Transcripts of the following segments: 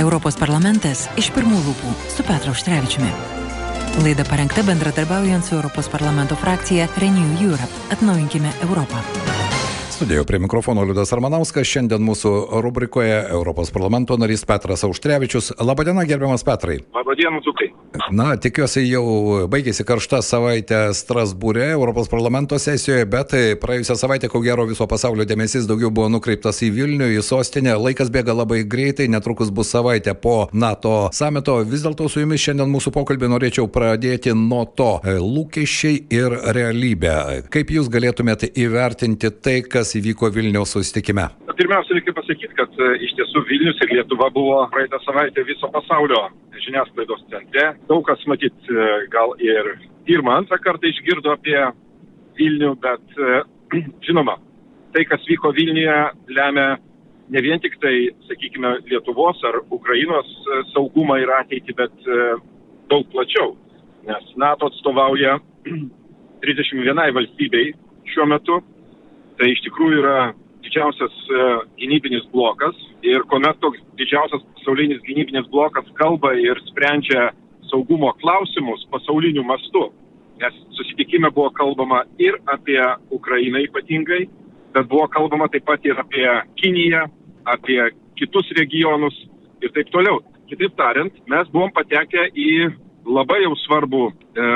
Europos parlamentas iš pirmų lūpų su Petru Užtrevičiumi. Laida parengta bendradarbiaujant su Europos parlamento frakcija Renew Europe. Atnaujinkime Europą. Studijoje prie mikrofono Liudas Armanauskas, šiandien mūsų rubrikoje Europos parlamento narys Petras Auštrevičius. Labadiena, gerbiamas Petrai. Labadiena, Zukai. Na, tikiuosi jau baigėsi karšta savaitė Strasbūrė, Europos parlamento sesijoje, bet praėjusią savaitę, ko gero, viso pasaulio dėmesys daugiau buvo nukreiptas į Vilnių, į sostinę. Laikas bėga labai greitai, netrukus bus savaitė po NATO samito. Vis dėlto su jumis šiandien mūsų pokalbį norėčiau pradėti nuo to lūkesčiai ir realybė. Kaip jūs galėtumėte įvertinti tai, kas kas įvyko Vilniaus susitikime? Pirmiausia, reikia pasakyti, kad e, iš tiesų Vilnius ir Lietuva buvo praeitą savaitę viso pasaulio žiniasklaidos centre. Daug kas matyt e, gal ir pirmą, antrą kartą išgirdo apie Vilnių, bet e, žinoma, tai, kas vyko Vilniuje, lemia ne vien tik tai, sakykime, Lietuvos ar Ukrainos saugumą ir ateitį, bet daug plačiau. Nes NATO atstovauja 31 valstybei šiuo metu tai iš tikrųjų yra didžiausias e, gynybinis blokas ir kuomet toks didžiausias pasaulinis gynybinis blokas kalba ir sprendžia saugumo klausimus pasauliniu mastu, nes susitikime buvo kalbama ir apie Ukrainą ypatingai, bet buvo kalbama taip pat ir apie Kiniją, apie kitus regionus ir taip toliau. Kitaip tariant, mes buvom patekę į labai jau svarbų e,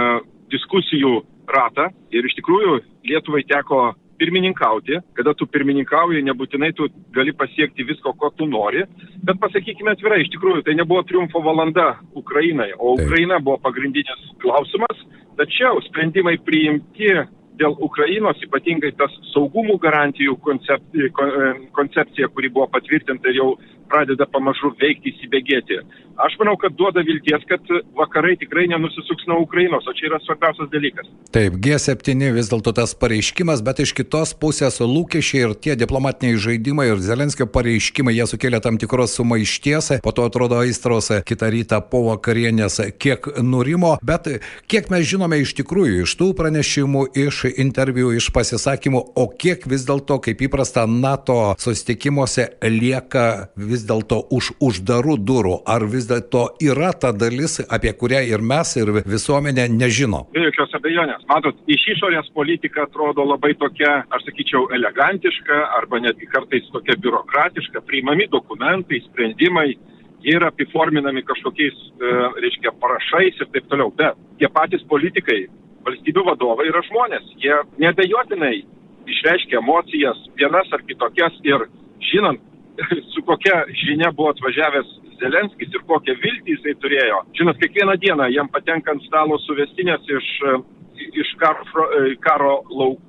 diskusijų ratą ir iš tikrųjų Lietuvai teko pirmininkauti, kada tu pirmininkauji, nebūtinai tu gali pasiekti visko, ko tu nori, bet pasakykime atvirai, iš tikrųjų tai nebuvo triumfo valanda Ukrainai, o Ukraina buvo pagrindinis klausimas, tačiau sprendimai priimti dėl Ukrainos, ypatingai tas saugumų garantijų koncepcija, kuri buvo patvirtinta ir jau pradeda pamažu veikti, įsibėgėti. Aš manau, kad duoda vilties, kad vakarai tikrai nenusisuks nuo Ukrainos, o čia yra svarbiausias dalykas. Taip, G7 vis dėlto tas pareiškimas, bet iš kitos pusės lūkesčiai ir tie diplomatiniai žaidimai ir Zelenskio pareiškimai, jie sukėlė tam tikros sumaišties, po to atrodo aistros kitą rytą po vakarienės kiek nurimo, bet kiek mes žinome iš tikrųjų iš tų pranešimų, iš interviu, iš pasisakymų, o kiek vis dėlto, kaip įprasta, NATO susitikimuose lieka vis dėlto už uždarų durų, ar vis dėlto yra ta dalis, apie kurią ir mes, ir visuomenė nežino? Be jokios abejonės. Matot, iš išorės politika atrodo labai tokia, aš sakyčiau, elegantiška arba netgi kartais tokia biurokratiška, priimami dokumentai, sprendimai jie yra apiforminami kažkokiais, e, reiškia, parašais ir taip toliau. Bet tie patys politikai valstybių vadovai yra žmonės. Jie nebejotinai išreiškia emocijas, vienas ar kitokias ir žinant, su kokia žinia buvo atvažiavęs Zelenskis ir kokią viltį jisai turėjo. Žinot, kiekvieną dieną jam patenka ant stalo suvestinės iš, iš karo, karo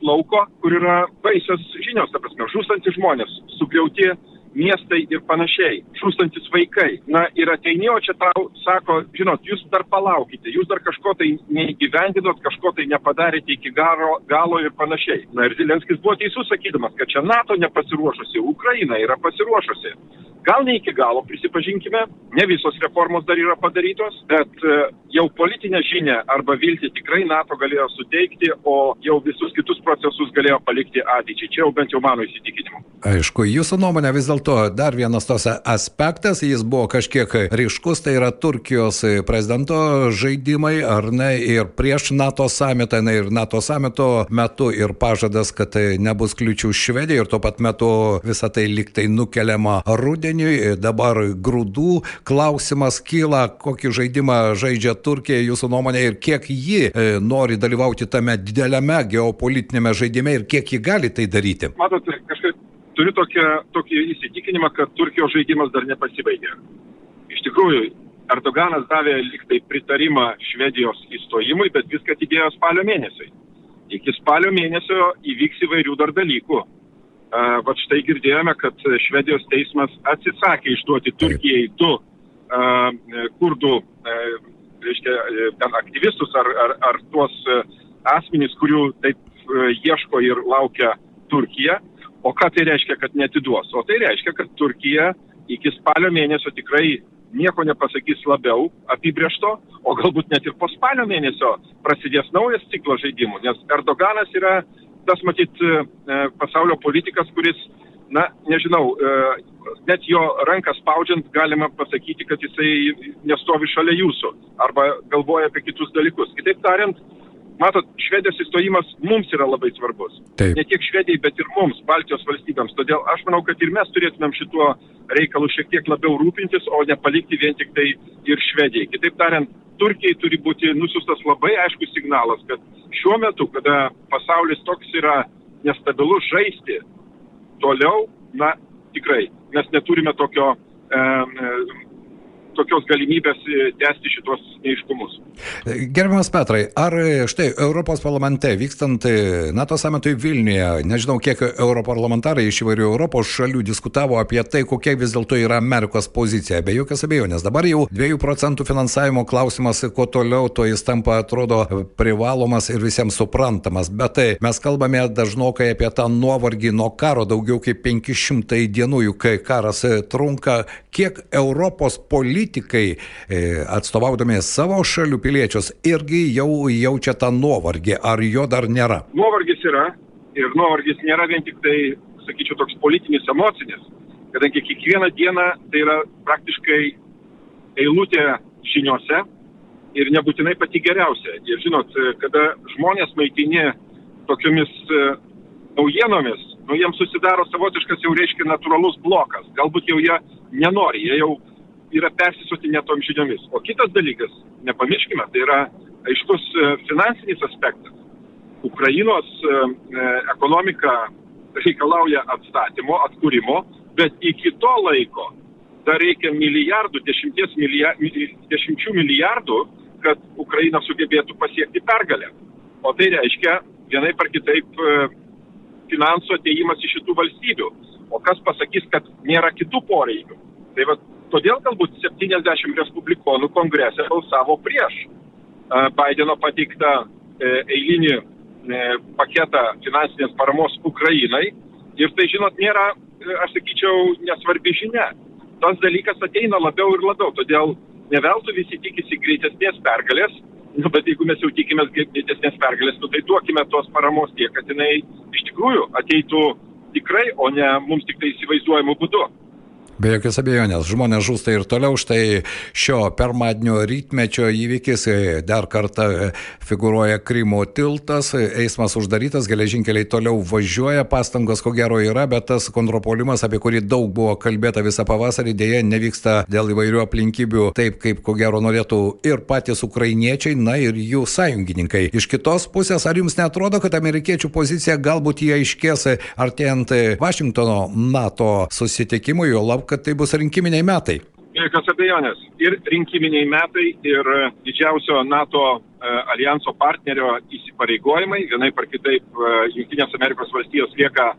lauko, kur yra baisios žinios, ta prasme, žūstantis žmonės, sugriauti miestai ir panašiai, žūstantis vaikai. Na ir ateini, o čia tau sako, žinot, jūs dar palaukite, jūs dar kažko tai neįgyvendinot, kažko tai nepadarėte iki garo, galo ir panašiai. Na ir Zelenskis buvo teisus sakydamas, kad čia NATO nepasiruošusi, Ukraina yra pasiruošusi. Gal ne iki galo, prisipažinkime, ne visos reformos dar yra padarytos, bet e, jau politinę žinę arba viltį tikrai NATO galėjo suteikti, o jau visus kitus procesus galėjo palikti ateičiai. Čia jau bent jau mano įsitikinimu. Aišku, jūsų nuomonė vis dėlto dar vienas tos aspektas, jis buvo kažkiek ryškus, tai yra Turkijos prezidento žaidimai, ar ne, ir prieš NATO samitą, na ir NATO samito metu ir pažadas, kad tai nebus kliučių Švedijai ir tuo pat metu visą tai liktai nukeliama rudenį vandeniui, dabar grūdų klausimas kyla, kokį žaidimą žaidžia Turkija jūsų nuomonė ir kiek ji e, nori dalyvauti tame dideliame geopolitinėme žaidime ir kiek ji gali tai daryti. Kažkaip turiu tokią, tokį įsitikinimą, kad Turkijos žaidimas dar nepasibaigė. Iš tikrųjų, Erdoganas davė liktai pritarimą Švedijos įstojimui, bet viską atidėjo spalio mėnesiui. Iki spalio mėnesio įvyks įvairių dar dalykų. Vat štai girdėjome, kad Švedijos teismas atsisakė išduoti Turkijai du kurdų, reiškia, ten aktyvistus ar, ar, ar tuos asmenys, kurių taip ieško ir laukia Turkija. O ką tai reiškia, kad netiduos? O tai reiškia, kad Turkija iki spalio mėnesio tikrai nieko nepasakys labiau apibriešto, o galbūt net ir po spalio mėnesio prasidės naujas ciklas žaidimų, nes Erdoganas yra tas matyt e, pasaulio politikas, kuris na, nežinau, e, net jo ranką spaudžiant galima pasakyti, kad jisai nestovi šalia jūsų arba galvoja apie kitus dalykus. Kitaip tariant, matot, Švedijos įstojimas mums yra labai svarbus. Taip. Ne tiek Švedijai, bet ir mums, Baltijos valstybėms. Todėl aš manau, kad ir mes turėtumėm šituo reikalu šiek tiek labiau rūpintis, o ne palikti vien tik tai ir Švedijai. Kitaip tariant, Turkijai turi būti nusiustas labai aiškus signalas, kad šiuo metu, kada pasaulis toks yra nestabilus žaisti, toliau, na, tikrai, mes neturime tokio e, tokios galimybės e, tęsti šitos neiškumus. Gerbiamas Petrai, ar štai Europos parlamente vykstant e, NATO sametui Vilniuje, nežinau, kiek europarlamentarai iš įvairių Europos šalių diskutavo apie tai, kokia vis dėlto yra Amerikos pozicija. Be jokios abejonės. Dabar jau 2 procentų finansavimo klausimas, kuo toliau, to jis tampa, atrodo, privalomas ir visiems suprantamas. Bet tai mes kalbame dažnokai apie tą nuovargį nuo karo, daugiau kaip 500 dienų, juk karas trunka. Kiek Europos politika politikai, e, atstovaudami savo šalių piliečius, irgi jau jaučia tą nuovargį, ar jo dar nėra? Nuovargis yra ir nuovargis nėra vien tik tai, sakyčiau, toks politinis, emocinis, kadangi kiekvieną dieną tai yra praktiškai eilutė žiniuose ir nebūtinai pati geriausia. Ir žinot, kada žmonės maitini tokiomis e, naujienomis, nu jiems susidaro savotiškas jau reiškia natūralus blokas. Galbūt jau jie nenori, jie jau yra persisotinę tom žiniomis. O kitas dalykas, nepamirškime, tai yra aiškus e, finansinis aspektas. Ukrainos e, e, ekonomika reikalauja atstatymo, atkūrimo, bet iki to laiko dar reikia milijardų, dešimties milijardų, dešimčių milijardų, kad Ukraina sugebėtų pasiekti pergalę. O tai reiškia vienai par kitaip finansų ateimas iš šitų valstybių. O kas pasakys, kad nėra kitų poreikių? Tai va Todėl galbūt 70 respublikonų kongrese balsavo prieš Bideno pateiktą e, eilinį e, paketą finansinės paramos Ukrainai. Ir tai, žinot, nėra, e, aš sakyčiau, nesvarbi žinia. Tas dalykas ateina labiau ir labiau. Todėl neveltui visi tikisi greitesnės pergalės. Nu, bet jeigu mes jau tikimės greitesnės pergalės, nu, tai duokime tos paramos tiek, kad jinai iš tikrųjų ateitų tikrai, o ne mums tik tai įsivaizduojamų būdu. Be jokios abejonės, žmonės žūsta ir toliau. Štai šio pirmadienio rytmečio įvykis e, dar kartą e, figuruoja Krymo tiltas, e, eismas uždarytas, geležinkeliai toliau važiuoja, pastangos ko gero yra, bet tas kontrapolimas, apie kurį daug buvo kalbėta visą pavasarį, dėje nevyksta dėl įvairių aplinkybių taip, kaip ko gero norėtų ir patys ukrainiečiai, na ir jų sąjungininkai. Iš kitos pusės, ar jums netrodo, kad amerikiečių pozicija galbūt jie iškės artėjant Vašingtono NATO susitikimui, jo lab, kad tai bus rinkiminiai metai. Be jokios abejonės. Ir rinkiminiai metai, ir didžiausio NATO e, alijanso partnerio įsipareigojimai, vienai par kitaip, e, Junktinės Amerikos valstijos lieka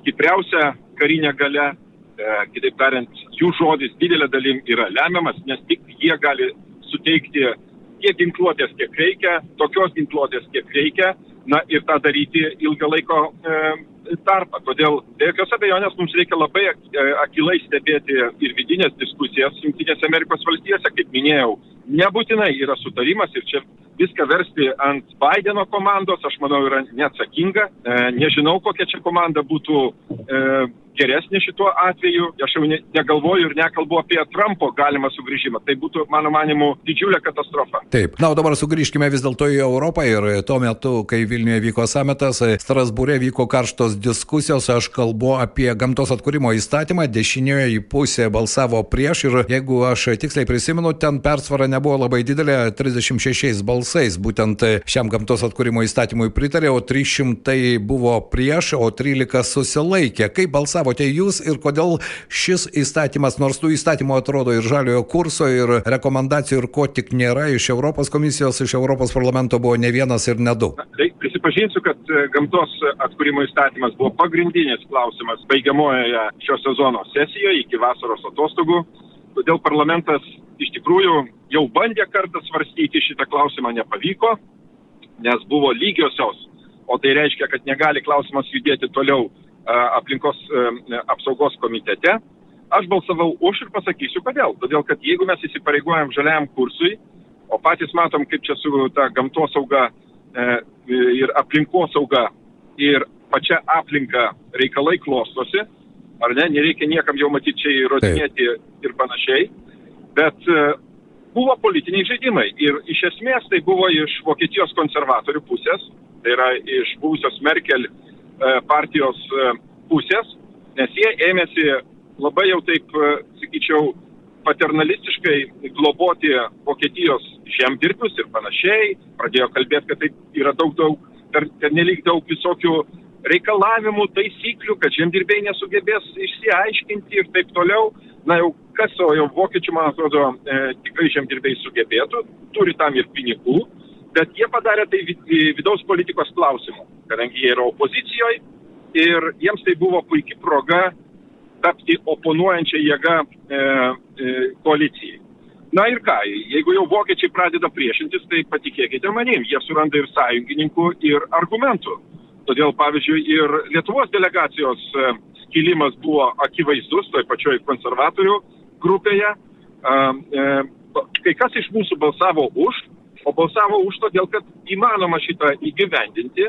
stipriausia karinė gale, e, kitaip tariant, jų žodis didelė dalim yra lemiamas, nes tik jie gali suteikti tiek ginkluotės, kiek reikia, tokios ginkluotės, kiek reikia, na ir tą daryti ilgą laiko e, tarpą. Todėl be jokios abejonės mums reikia labai e, akilai stebėti ir vidinės diskusijas Junktinėse Amerikos valstijose, kaip minėjau, nebūtinai yra sutarimas ir čia viską versti ant Bideno komandos, aš manau, yra neatsakinga. E, nežinau, kokia čia komanda būtų e, geresnė šituo atveju. Aš jau ne, negalvoju ir nekalbu apie Trumpo galimą sugrįžimą. Tai būtų, mano manimu, didžiulė katastrofa. Taip. Na, o dabar sugrįžkime vis dėlto į Europą ir tuo metu, kai Vilniuje vyko sametas, Strasbūrė vyko karštos diskusijos. Aš kalbu apie gamtos atkūrimo įstatymą. Dešinioji pusė balsavo prieš ir jeigu aš tiksliai prisimenu, ten persvara nebuvo labai didelė - 36 balsais. Būtent šiam gamtos atkūrimo įstatymui pritarė, o 300 buvo prieš, o 13 susilaikė. Kaip balsavo balsavote jūs ir kodėl šis įstatymas, nors tų įstatymų atrodo ir žaliojo kurso, ir rekomendacijų, ir ko tik nėra iš Europos komisijos, iš Europos parlamento buvo ne vienas ir ne du. Tai prisipažinsiu, kad e, gamtos atkūrimo įstatymas buvo pagrindinis klausimas baigiamojoje šio sezono sesijoje iki vasaros atostogų. Todėl parlamentas iš tikrųjų jau bandė kartą svarstyti šitą klausimą, nepavyko, nes buvo lygiosios, o tai reiškia, kad negali klausimas judėti toliau aplinkos apsaugos komitete. Aš balsavau už ir pasakysiu kodėl. Todėl, kad jeigu mes įsipareigojam žaliajam kursui, o patys matom, kaip čia su ta gamtosauga e, ir aplinkosauga ir pačia aplinka reikalai klostosi, ar ne, nereikia niekam jau matyti čia įrodinėti ir panašiai, bet e, buvo politiniai žaidimai ir iš esmės tai buvo iš Vokietijos konservatorių pusės, tai yra iš buvusios Merkel e, partijos e, pusės, nes jie ėmėsi labai jau taip, sakyčiau, paternalistiškai globoti Vokietijos žemdirbius ir panašiai, pradėjo kalbėti, kad tai yra daug, daug, per, per nelik daug visokių reikalavimų, taisyklių, kad žemdirbiai nesugebės išsiaiškinti ir taip toliau. Na jau kas, o jau vokiečių, man atrodo, e, tikrai žemdirbiai sugebėtų, turi tam ir pinigų, bet jie padarė tai vidaus politikos klausimu, kadangi jie yra opozicijoje ir jiems tai buvo puikia proga tapti oponuojančią jėgą e, e, koalicijai. Na ir ką, jeigu jau vokiečiai pradeda priešintis, tai patikėkite manim, jie suranda ir sąjungininkų, ir argumentų. Todėl, pavyzdžiui, ir Lietuvos delegacijos e, skilimas buvo akivaizdus toj pačioj konservatorių grupėje. E, kai kas iš mūsų balsavo už, o balsavo už todėl, kad įmanoma šitą įgyvendinti,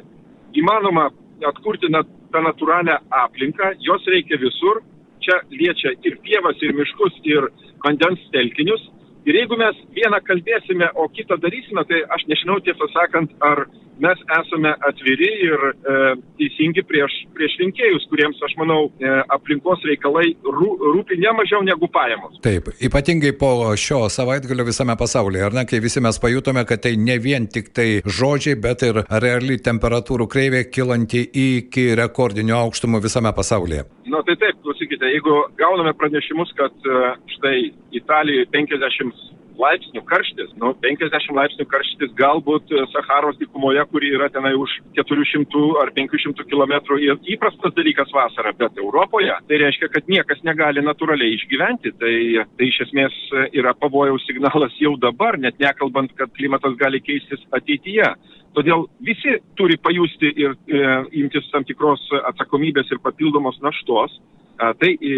įmanoma atkurti net tą natūralią aplinką, jos reikia visur, čia liečia ir pievas, ir miškus, ir vandens telkinius. Ir jeigu mes vieną kalbėsime, o kitą darysime, tai aš nežinau tiesą sakant, ar mes esame atviri ir e, teisingi prieš, prieš rinkėjus, kuriems, aš manau, e, aplinkos reikalai rū, rūpi ne mažiau negu pajamos. Taip, ypatingai po šio savaitgalio visame pasaulyje, ar ne, kai visi mes pajutome, kad tai ne vien tik tai žodžiai, bet ir reali temperatūrų kreivė kilanti iki rekordinių aukštumų visame pasaulyje. Na tai taip, klausykite, jeigu gauname pranešimus, kad e, štai Italijoje 50 laipsnių karštis, nu, 50 laipsnių karštis galbūt e, Saharos dykumoje, kuri yra tenai už 400 ar 500 km įprastas dalykas vasarą, bet Europoje tai reiškia, kad niekas negali natūraliai išgyventi. Tai, tai iš esmės yra pavojaus signalas jau dabar, net nekalbant, kad klimatas gali keistis ateityje. Todėl visi turi pajusti ir e, imtis tam tikros atsakomybės ir papildomos naštos. Tai e,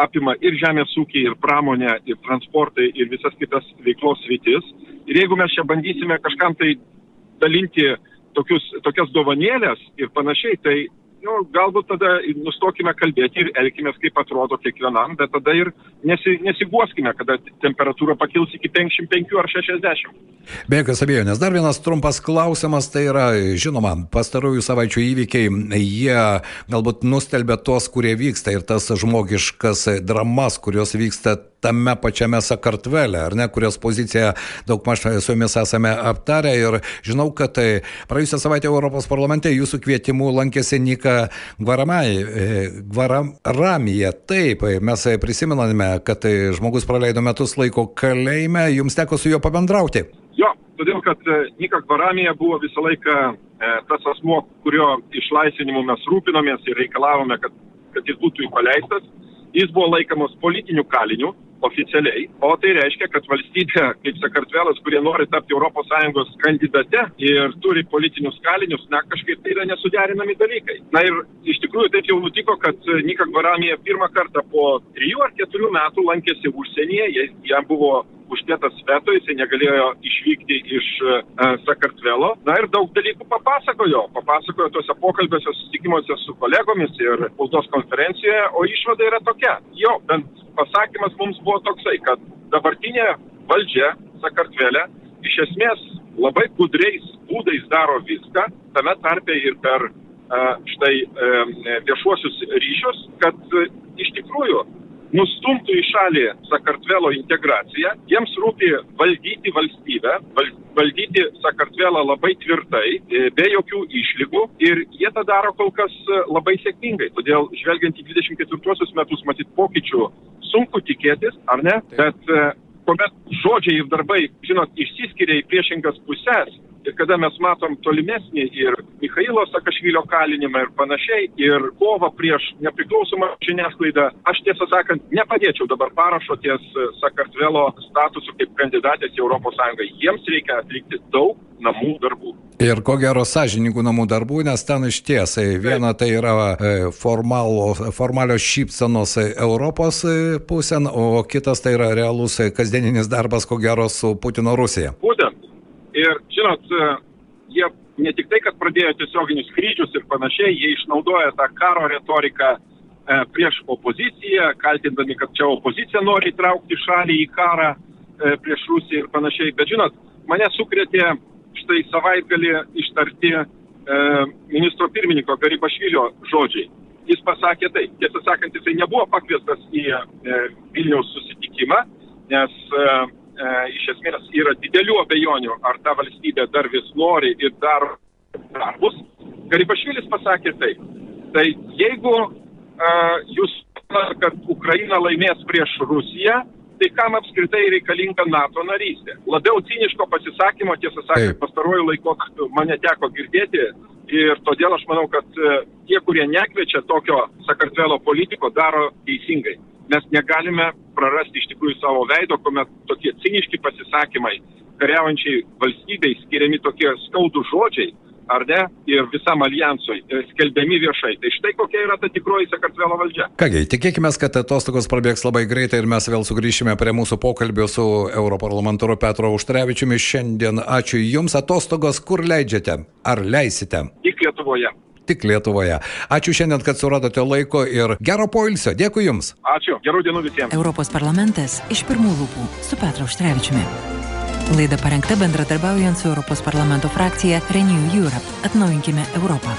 apima ir žemės ūkį, ir pramonę, ir transportą, ir visas kitas veiklos sritis. Ir jeigu mes čia bandysime kažkam tai dalinti tokius, tokias dovanėlės ir panašiai, tai nu, galbūt tada nustokime kalbėti ir elkime, kaip atrodo kiekvienam, bet tada ir nesi, nesiguoskime, kada temperatūra pakils iki 55 ar 60. Be jokios abejonės. Dar vienas trumpas klausimas, tai yra, žinoma, pastarųjų savaičių įvykiai, jie galbūt nustelbė tos, kurie vyksta ir tas žmogiškas dramas, kurios vyksta tame pačiame Sakartvele, ar ne, kurios poziciją daug maž su jumis esame aptarę ir žinau, kad tai praėjusią savaitę Europos parlamente jūsų kvietimu lankėsi Nika Gvaramija. Taip, mes prisimename, kad tai žmogus praleido metus laiko kalėjime, jums teko su juo pabendrauti. Jo, todėl kad e, Nika Gvaramija buvo visą laiką e, tas asmo, kurio išlaisvinimu mes rūpinomės ir reikalavome, kad, kad jis būtų paleistas. Jis buvo laikomas politiniu kaliniu, oficialiai, o tai reiškia, kad valstybė, kaip Sakartvelas, kurie nori tapti ES kandidate ir turi politinius kalinius, na kažkaip tai yra nesuderinami dalykai. Na ir iš tikrųjų taip jau nutiko, kad Nika Gvaramija pirmą kartą po trijų ar keturių metų lankėsi užsienyje, jam buvo uždėtas veto, jisai negalėjo išvykti iš uh, Sakartvelo. Na ir daug dalykų papasakojo. Papasakojo tuose pokalbiuose, susitikimuose su kolegomis ir spaudos konferencijoje, o išvada yra tokia. Jo, bent pasakymas mums buvo toksai, kad dabartinė valdžia Sakartvele iš esmės labai gudriais būdais daro viską, tame tarpe ir per štai viešuosius ryšius, kad iš tikrųjų nustumtų į šalį Sakartvelo integraciją, jiems rūpi valdyti valstybę, valdyti Sakartvelą labai tvirtai, e, be jokių išlygų ir jie tą daro kol kas e, labai sėkmingai. Todėl žvelgiant į 24 metus matyt pokyčių sunku tikėtis, ar ne? Bet e, kuomet žodžiai ir darbai, žinot, išsiskiria į priešingas pusės, ir kada mes matom tolimesnį ir Mikhailo Sakašvilio kalinimą ir panašiai, ir kovą prieš nepriklausomą žiniasklaidą, aš tiesą sakant, nepadėčiau dabar parašo ties Sakartvelo statusu kaip kandidatės į ES. Jiems reikia atlikti daug namų darbų. Ir ko gero sąžininkų namų darbų, nes ten iš tiesai viena tai yra e, formalo, formalios šypsenos Europos e, pusėn, o kitas tai yra realus e, kasdieninis darbas, ko gero, su Putino Rusija. Būtent. Ir, žinot, jie ne tik tai, kad pradėjo tiesioginius skrydžius ir panašiai, jie išnaudoja tą karo retoriką prieš opoziciją, kaltindami, kad čia opozicija nori įtraukti šalį į karą e, prieš Rusiją ir panašiai. Bet žinot, mane sukrėtė štai savaitgalį ištarti e, ministro pirmininko Garibašvilio žodžiai. Jis pasakė tai, tiesą sakant, jisai nebuvo pakviestas į e, Vilniaus susitikimą, nes e, e, iš esmės yra didelių abejonių, ar ta valstybė dar vis nori ir daro darbus. Garibašvilis pasakė tai. Tai jeigu uh, jūs kad Ukraina laimės prieš Rusiją, tai kam apskritai reikalinga NATO narystė? Labiau ciniško pasisakymo, tiesą sakant, pastaruoju laikotarpiu mane teko girdėti ir todėl aš manau, kad tie, kurie nekviečia tokio Sakartvelo politiko, daro teisingai. Mes negalime prarasti iš tikrųjų savo veido, kuomet tokie ciniški pasisakymai kariaujančiai valstybei skiriami tokie skaudų žodžiai, ar ne, ir visam alijansui skelbiami viešai. Tai štai kokia yra ta tikroji Sakartvelo valdžia. Kągi, tikėkime, kad atostogos prabėgs labai greitai ir mes vėl sugrįšime prie mūsų pokalbio su europarlamentaru Petro Užtrevičiumi. Šiandien ačiū Jums atostogos, kur leidžiate? Ar leisite? Tik Lietuvoje. Tik Lietuvoje. Ačiū šiandien, kad suradote laiko ir gero poilsio. Dėkui Jums. Ačiū. Gerų dienų visiems. Europos parlamentas iš pirmų lūpų su Petro Užtrevičiumi. Laida parengta bendradarbiaujant su Europos parlamento frakcija Renew Europe. Atnaujinkime Europą.